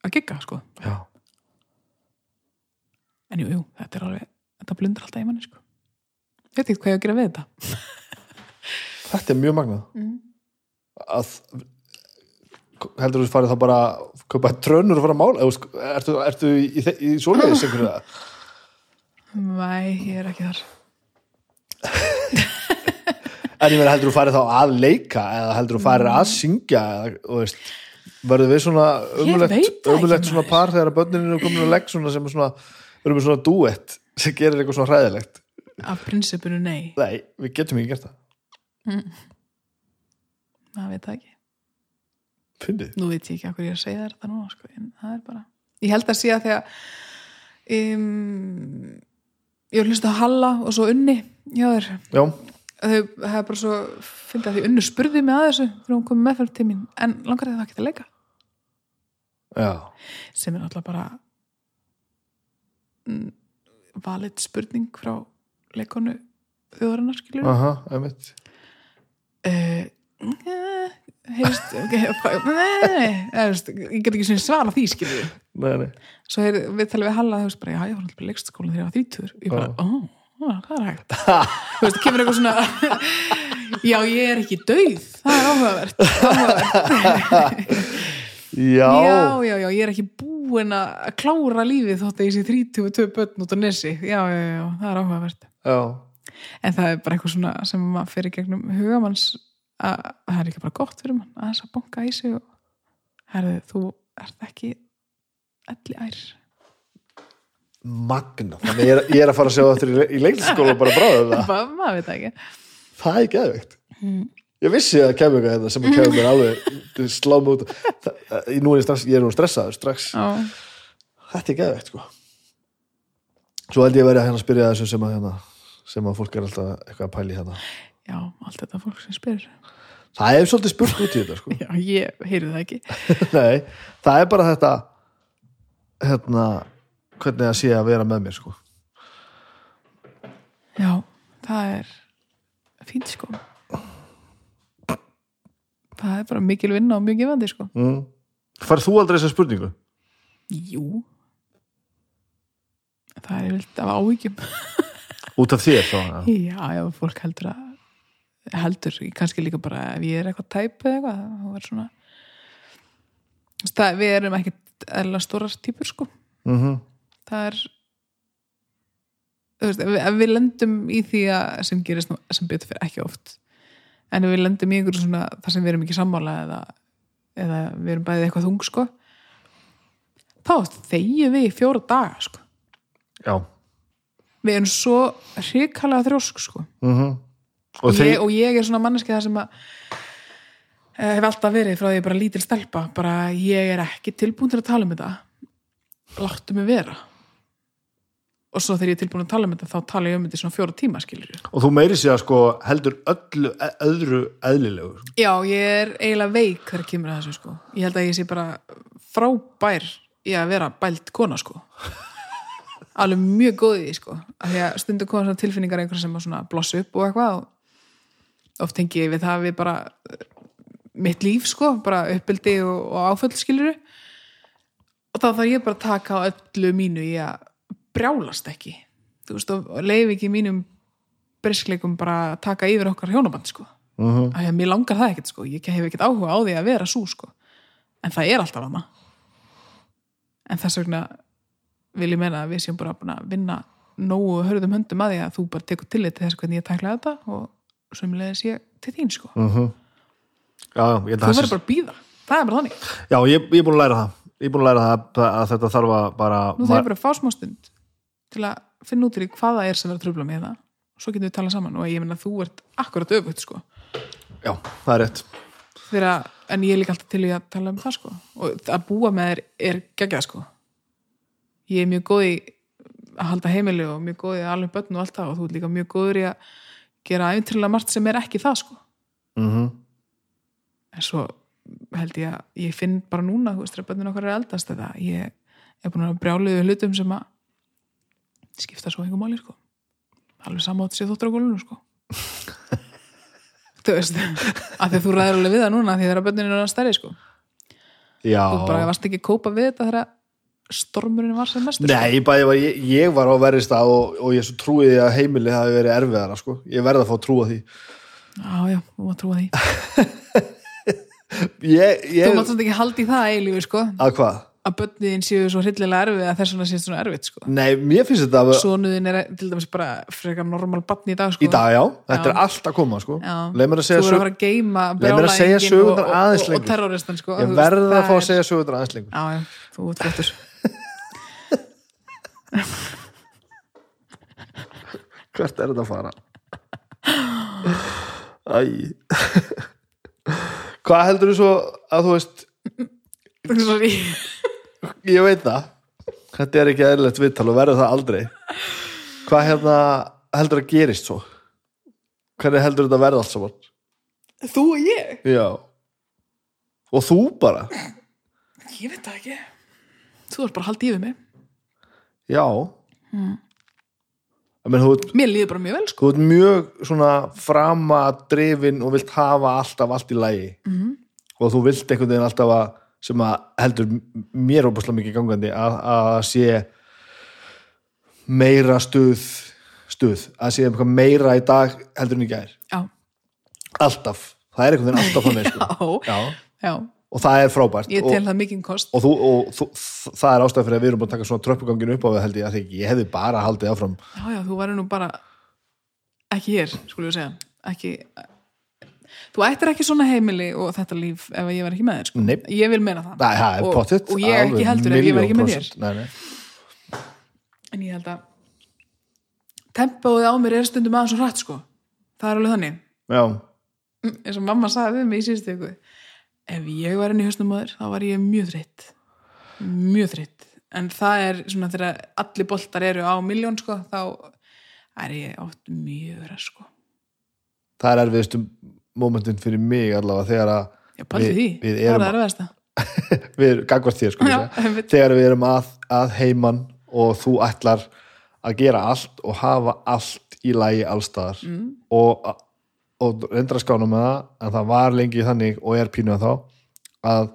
að gigga sko, já, en jú, jú, þetta er alveg þetta blundar alltaf í manni sko. Ég veit ekki hvað ég á að gera við þetta. Þetta er mjög magnað. Mm. að heldur þú farið þá bara að kaupa trönur og fara að mála? Sko, ertu, ertu í, í, í svoleiðis einhverju það? Nei, ég er ekki þar. En ég meina heldur þú farið þá að leika eða heldur þú farið að syngja þú veist, verður við svona ekki, umulegt svona par þegar börnin eru komin að legg svona sem er svona, verður við svona duett sem gerir eitthvað svona hræðilegt? Af prinsipinu nei, nei, við getum ekki gert það. Það veit það ekki fyndið, nú veit ég ekki hvað ég að segja þetta núna sko, en það er bara ég held að að þegar um, ég var hlust að Halla og svo Unni já þér, já, þau hefði bara svo fyndið að því Unni spurði mig að þessu þegar hún komið meðferð til mín, en langar það ekki að leika? Já. Sem er alltaf bara valið spurning frá leikonu þjóðarinnar skilur aha, einmitt. Uh, heyrst okay, nei, veist, ég get ekki svona svara því nei, nei, svo er við talið við Halla veist bara, já, ég var alltaf í leikskólan þegar ég var þrítur ég bara, ó, ó, það er hægt? Þú veist, kemur eitthvað svona já, ég er ekki dauð. Það er áhugavert, áhugavert. já, já, já, já, ég er ekki búin að klára lífið þótt að ég sé þrítur og tvö börn út á nesi. Já, já, já, það er áhugavert. Já. en það er bara eitthvað svona sem fyrir gegnum hugamanns að það er ekki bara gott fyrir mann að þess að bonka í sig og herðu, þú ert ekki elli ær magna þannig ég er, ég er að fara að sjá þetta í, í leikliskóla bara bráðum það, maður veit ekki. Það er geðveikt. Ég vissi að kemur eitthvað hérna sem að kemur mér alveg slá mig út. Nú er ég strax, ég er nú stressaður strax. Já, þetta er geðveikt sko. Svo held ég að vera hérna að spyrja þessu sem að hérna sem að fólk er alltaf eitthvað að pæli hérna já, allt þetta fólk sem spyr. Það er svolítið spurt út í þetta sko. Já, ég heyri það ekki. Nei, það er bara þetta hérna hvernig það sé að vera með mér sko. Já, það er fínt sko. Það er bara mikil vinna og mjög gefandi sko. Mm. Farð þú aldrei þessa spurningu? Jú. Það er vilt af áhyggjum. Út af þér þá? Já, já, fólk heldur að heldur, kannski líka bara ef ég er eitthvað tæp eða eitthvað þá er svona það, við erum ekkit eðla stórar típur sko. Mm það er veist, við, við lendum í því að sem gerist sem betur fyrir ekki oft en við lendum í einhverju svona þar sem við erum ekki sammála eða, eða við erum bæðið eitthvað þung sko þá þegjum við í fjóra daga sko. Já. Við erum svo hrikalega þrjósk sko. Mm og, Og ég, og ég er svona manneski það sem að eh, hef alltaf verið frá því ég bara lítil stelpa. Bara ég er ekki tilbúin til að tala um þetta. Láttu mig vera. Og svo þegar ég er tilbúin að tala um þetta þá tala ég um þetta í svona fjóra tíma skilur Og þú meiri sig að sko heldur öllu e- öðru eðlilegu já, ég er eiginlega veik þegar kemur að þessu sko. Ég held að ég sé bara frábær í að vera bælt kona sko. Alveg mjög góð í því sko. Af því að stundum koma svona tilfinningar einhver sem að blossa upp og eitthvað og oft tengi ég við það við bara mitt líf sko, bara uppbyldi og, og áföll skiluru og þá þarf ég bara að taka á öllu mínu í að brjálast ekki. Þú veist, og leif ekki mínum briskleikum bara að taka yfir okkar hjónaband sko, mm -hmm. af því að mér langar það ekkert sko, ég hef ekkert áhuga á því að vera svo sko, en það er alltaf hana en þess vegna vil ég meina að við séum bara að vinna nógu hörðum höndum að því að þú bara tekur til þetta þess hvernig ég tækla þetta og sömulegis ég til þín sko. Já, já, ég held þú að verður bara að býða, það er bara þannig. Já, ég, ég er búin að læra það. Ég er búin að læra það að, að þetta þarf að bara nú þarf bara að fá smá stund til að finna út í hvað það er sem er að tröfla með það og svo getum við talað saman. Og ég meina að þú ert akkurat öfugt sko. Já, það er rétt. Þeirra, en ég er líka alltaf til í að tala um það sko. Og að búa með þér er geggjað sko. Ég er mjög góð í að halda heimili og mjög góð í að alveg börn og allt það og þú ert líka mjög góður í að gera æfintrilega margt sem er ekki það sko. Mm en svo held ég að ég finn bara núna, þú veist, að börnin okkar er eldast eða ég er búin að brjáliðu hlutum sem að skipta svo einhver máli sko. Alveg samátt sér þóttur á gólunu sko. Þú veist að því að þú ræður alveg við það núna því þegar börnin er stærri sko. Já. Þú bara varst ekki að kópa við þetta þegar stormurinn var sem mestur? Nei, bæði var, ég, ég var á verri stað og, og ég trúiði að heimili hafi verið erfiðara sko. ég verði að fá að trúa því. Já, já, þú maður trúa því. Ég, ég, þú maður svolítið ekki haldi það eilífi sko. Að hvað? að börnin séu svo hryllilega erfið að þess vegna séu svona erfitt sko. Nei, mér finnst þetta að, sonuðin er til dæmis bara frekar normal barn í dag sko. Í dag, já, þetta Já. er allt að koma sko. Að þú verður að fara að geima Leið mér að segja og- aðeins lengur. sko. Ég verða að það fá að segja sögundar aðeins lengur já, já, þú ert flottur hvert er þetta að fara? Æ. Hvað heldur þú svo að þú veist Sorry. ég veit það. Þetta er ekki eðlilegt viðtal og verður það aldrei. Hvað hérna heldur að gerist svo? Hvernig heldur þetta að verða allt saman? Þú og ég? Já. Og þú bara? Ég veit það ekki. Þú ert bara halda yfir mig já. Mm. menn, ert- mér líður bara mjög vel sko. þú ert mjög svona framadrifin og vilt hafa alltaf allt í lagi. -hmm. og þú vilt einhvern veginn alltaf að sem að heldur mér óbúslega mikið gangandi að, að sé meira stuð stuð, að sé eitthvað meira í dag heldur en í gær. Já, alltaf, það er einhvern veginn alltaf þannig sko. já, Já. já, og það er frábært. Ég tel það mikinn kost. og, þú, og þú, það er ástæð fyrir að við erum búin að taka svona tröppuganginu upp á við held ég að því ég hefði bara haldið áfram. Já, já, þú væri nú bara ekki hér, skulum við segja. Ekki þú ættir ekki svona heimili og þetta líf ef ég var ekki með þér sko. Ég vil meina það. Nei, það er og, pottitt og ég ekki heldur ef ég var ekki með þér. nei, nei. en ég held að tempóið á mér er stundum aðeins og hratt sko. Það er alveg þannig. Já, Mm, eins og mamma sagði við mig í síðustu ykkur ef ég var enn í höstum maður þá var ég mjög þreytt. Mjög þreytt. En það er svona þegar allir boltar eru á miljón sko þá er ég oft mjög vera sko. Það er erfiðstu momentin fyrir mig allavega þegar að Við- við erum- er erfiðasta. Við erum gagvart þér sko Já, þegar við erum að, að heiman og þú ætlar að gera allt og hafa allt í lagi allstaðar mm. og, og reyndra skána með það en það var lengi þannig og er pínu að þá að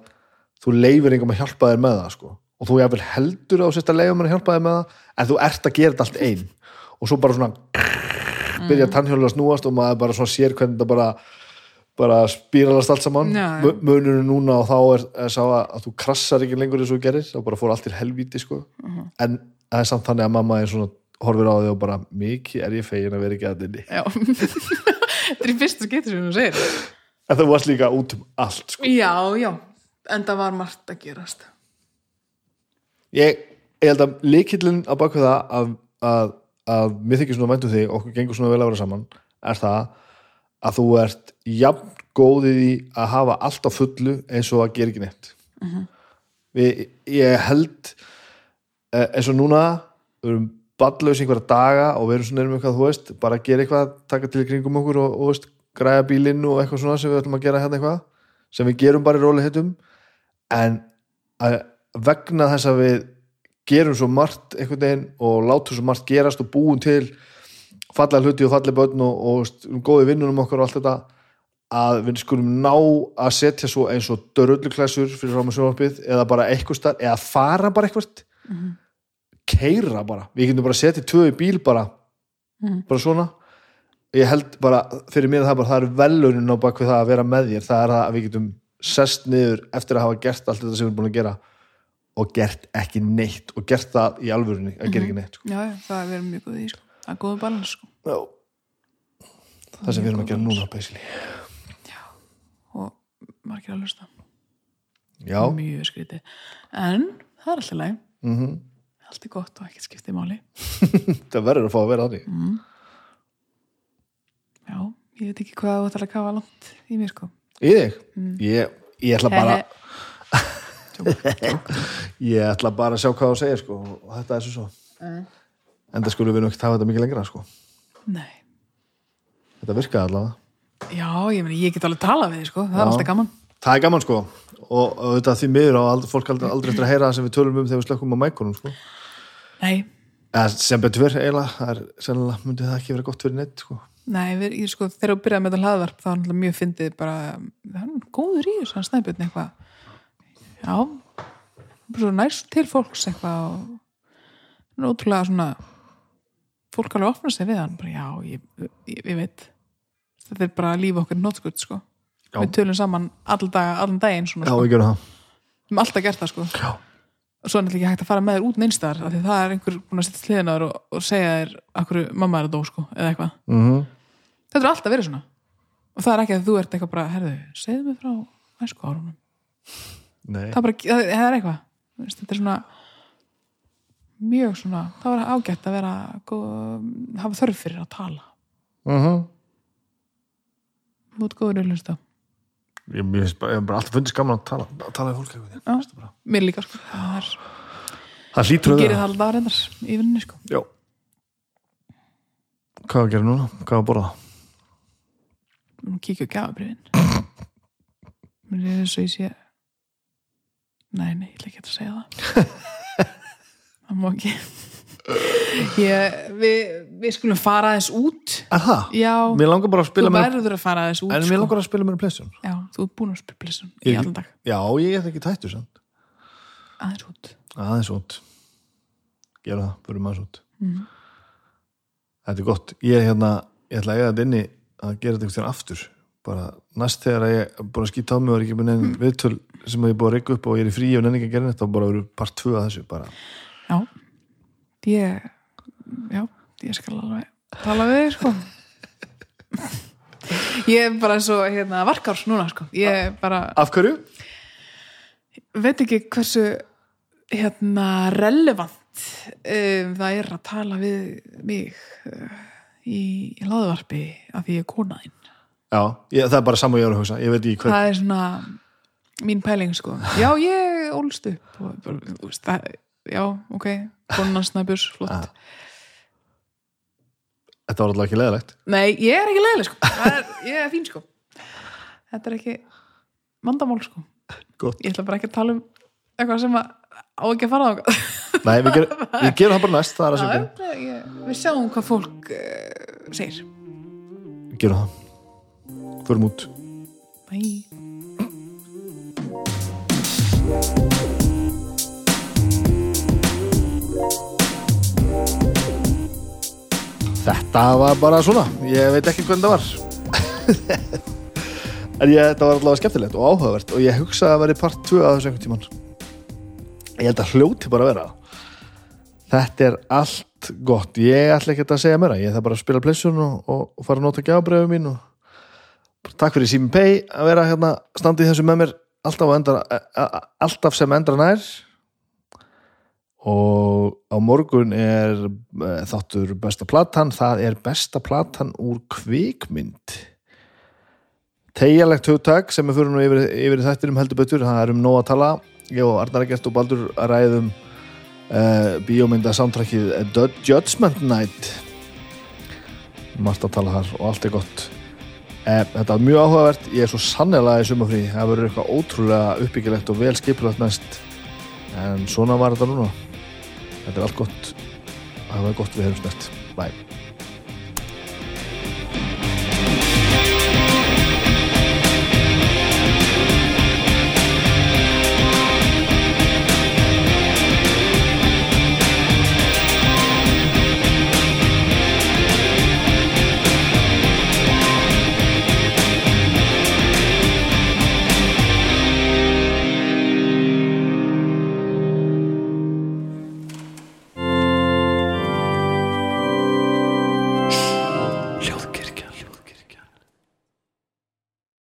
þú leifir einhverjum að hjálpa þér með það sko. Og þú jafnvel heldur á sérst að leifa mér að hjálpa þér með það en þú ert að gera þetta allt einn og svo bara svona byrja tannhjólu að snúast og maður bara svona sér hvernig þetta bara bara spíralast allt saman. Já, já. Mu- munurinn núna og þá er, er sá að, að þú krassar ekki lengur eins og gerir þá bara fór allt til helvíti sko. Mhm. en það er samt þannig að mamma er svona horfir á þig og bara mikið er ég fegin að vera ekki að já þetta er í fyrsta skipti sem þú segir en það varst líka út um allt sko. já, já, en það var margt að gerast. Ég, ég held að líkillin á baku það að, að, að mér þykir svona væntum þig og okkur gengur svona vel að vera saman er það að þú ert jafn góðið í að hafa allt á fullu eins og að gera ekki neitt. Við, ég held eh, eins og núna við erum ballaus einhverja daga og við erum svona erum eitthvað, þú veist, bara að gera eitthvað taka til kringum okkur og, og veist, græja bílinn og eitthvað svona sem við ætlum að gera hérna eitthvað sem við gerum bara í róli hittum en að vegna þess að við gerum svo margt einhvern veginn og látum svo margt gerast og búum til fallega hluti og fallega börn og, og veist, um góði vinnunum okkar og allt þetta að við skulum ná að setja svo eins og dörrulluklessur fyrir ráma sjónvarpið eða bara eitthvað starf eða fara bara eitthvað keira bara, við getum bara setja tvö í bíl bara, bara svona. Ég held bara, fyrir mér það bara það er velunin á bakvið það að vera með þér. Það er það að við getum sest niður eftir að hafa gert allt þetta sem við erum búin að gera og gert ekki neitt og gert það í alvörunni að gera ekki neitt sko. já, já, það er verið mjög góð í sko. það er góð balans sko. Já. það sem við erum að gera núna basically. og margir að hlusta. Já, mjög skrítið. En það er alltaf leið mm allt er gott og ekkert skiptið máli. Það verður að fá að vera þannig já, ég veit ekki hvað þú ætlar að kafa langt í mér sko. Í þig, ég, ég ætla bara ég ætla bara að sjá hvað þú segir sko, og þetta er svo svo. En það skulum við nú ekki hafa þetta mikið lengra sko. nei, þetta virkaði allavega. Já, ég meni, ég get alveg talað við þig sko, það er Já. alltaf gaman. Það er gaman sko. Og, og þetta því miður á fólk aldrei, aldrei eftir að heyra það sem við tölum um þegar við slökkum á mækunum sko. Nei, sem betur eiginlega það er sennilega myndi það ekki vera gott fyrir neitt sko. nei, við, ég, sko, þegar þú byrjaði með þetta hlaðvarp þá er náttúrulega mjög fyndið bara, það er góður í þessu hann snæpjörn eitthvað já, bara næst til fólks eitthvað og það er ótrúlega svona fólk alveg opna sig við hann bara, já, ég, ég, ég veit þetta er bara líf okkar nótskut sko. Já. við tölum saman all dag, allan daginn svona, já, sko. við gerum það við erum alltaf gert það sko. já. Svo er náttúrulega ekki hægt að fara með þér út neinstar af því það er einhver búin að setja sliðinaður og, og segja þér akkur mamma er að dó sko, eða eitthvað. Mm þetta er alltaf verið svona. Og það er ekki að þú ert eitthvað bara, herðu, segðu mig frá æsku árunum það er bara, það, það er eitthvað. Þetta er svona mjög svona, það var ágætt að vera góð, hafa þörf fyrir að tala. Uh út góður að hlusta ég, hef bara alltaf fundist gaman að tala, að tala við fólk. Já. Mér líka sko, það er það hlýtur gerir það það alltaf reyndar í vinninni sko. Já. Hvað að gera núna, hvað að borða? Nú kíkja á gjafabrifin mér er eins og ég sé nei, nei, ég ætla ekki að segja það. Það má ekki ég, við, við skulum fara aðeins út. Er það? já, mér langar bara að þú spila með verður að fara aðeins út en sko. mér langar að spila með plessun já, þú ert búin að spila plessun í allan dag. Já, ég get ekki tættu samt. Aðeins út. Aðeins út. Gera það, fyrir maður út. Mhm. þetta er gott. Ég, er hérna, ég ætla að eiga þetta inni að gera þetta einhvern aftur. Bara næst þegar ég er búin að skýta á mig og er ekki með neinn viðtöl sem ég er búin að reyka upp og ég er í frí og nenni ekki að gera þetta og bara verið part 2 að þessu bara. já, ég já, ég skal alveg tala við þig sko. Ég er bara svo hérna, varkárs núna sko. Bara af hverju? veit ekki hversu hérna relevant um, það er að tala við mig uh, í, í laðvarpi af því ég er konaðinn Já, ég, það er bara saman ég er að hugsa. Ég veit ekki hver það er svona mín pæling sko. Já, ég ólst upp og, bara, þú veist, það, já, ok. Konan snæbjurs, flott. Ah. Þetta var alltaf ekki leðilegt nei, ég er ekki leiðileg sko. Er, ég er fín sko. Þetta er ekki vandamál sko. Gott. ég ætla bara ekki að tala um eitthvað sem að á ekki að fara á Nei, við, ger, við gerum það bara næst Það er að segja Já, ég- við sjáum hvað fólk uh, segir. Við gerum það. Förum út. Bye. Þetta var bara svona. Ég veit ekki hvernig það var. En ég, þetta var allavega skemmtilegt og áhugavert og ég hugsaði að vera part 2 að þessu einhvern tímann. Ég held að hljóti bara að vera. Þetta er allt gott. Ég ætla ekki að segja mér Ég ætla bara að spila plessun og, og, fara að nota gjábröfu mín og takk fyrir Simin Pay að vera hérna standið þessu með mér alltaf, á endar, a- a- alltaf sem endra nær og á morgun er eh, þáttur besta platan. Það er besta platan úr kvikmynd. Tegjalegt hugtak sem við fyrir nú yfir, yfir í þættinum heldur betur, það er um nóg að tala. Ég og Arnar Egert og Baldur að ræðum uh, bíómynda samtrækið Judgment Night. Margt að tala þar og allt er gott. Eh, þetta var mjög áhugavert. Ég er svo sannlega í sumafrí það verður eitthvað ótrúlega uppbyggilegt og vel skipulagt næst. En svona var þetta núna þetta er allt gott. Það var gott við hefum snert. Bye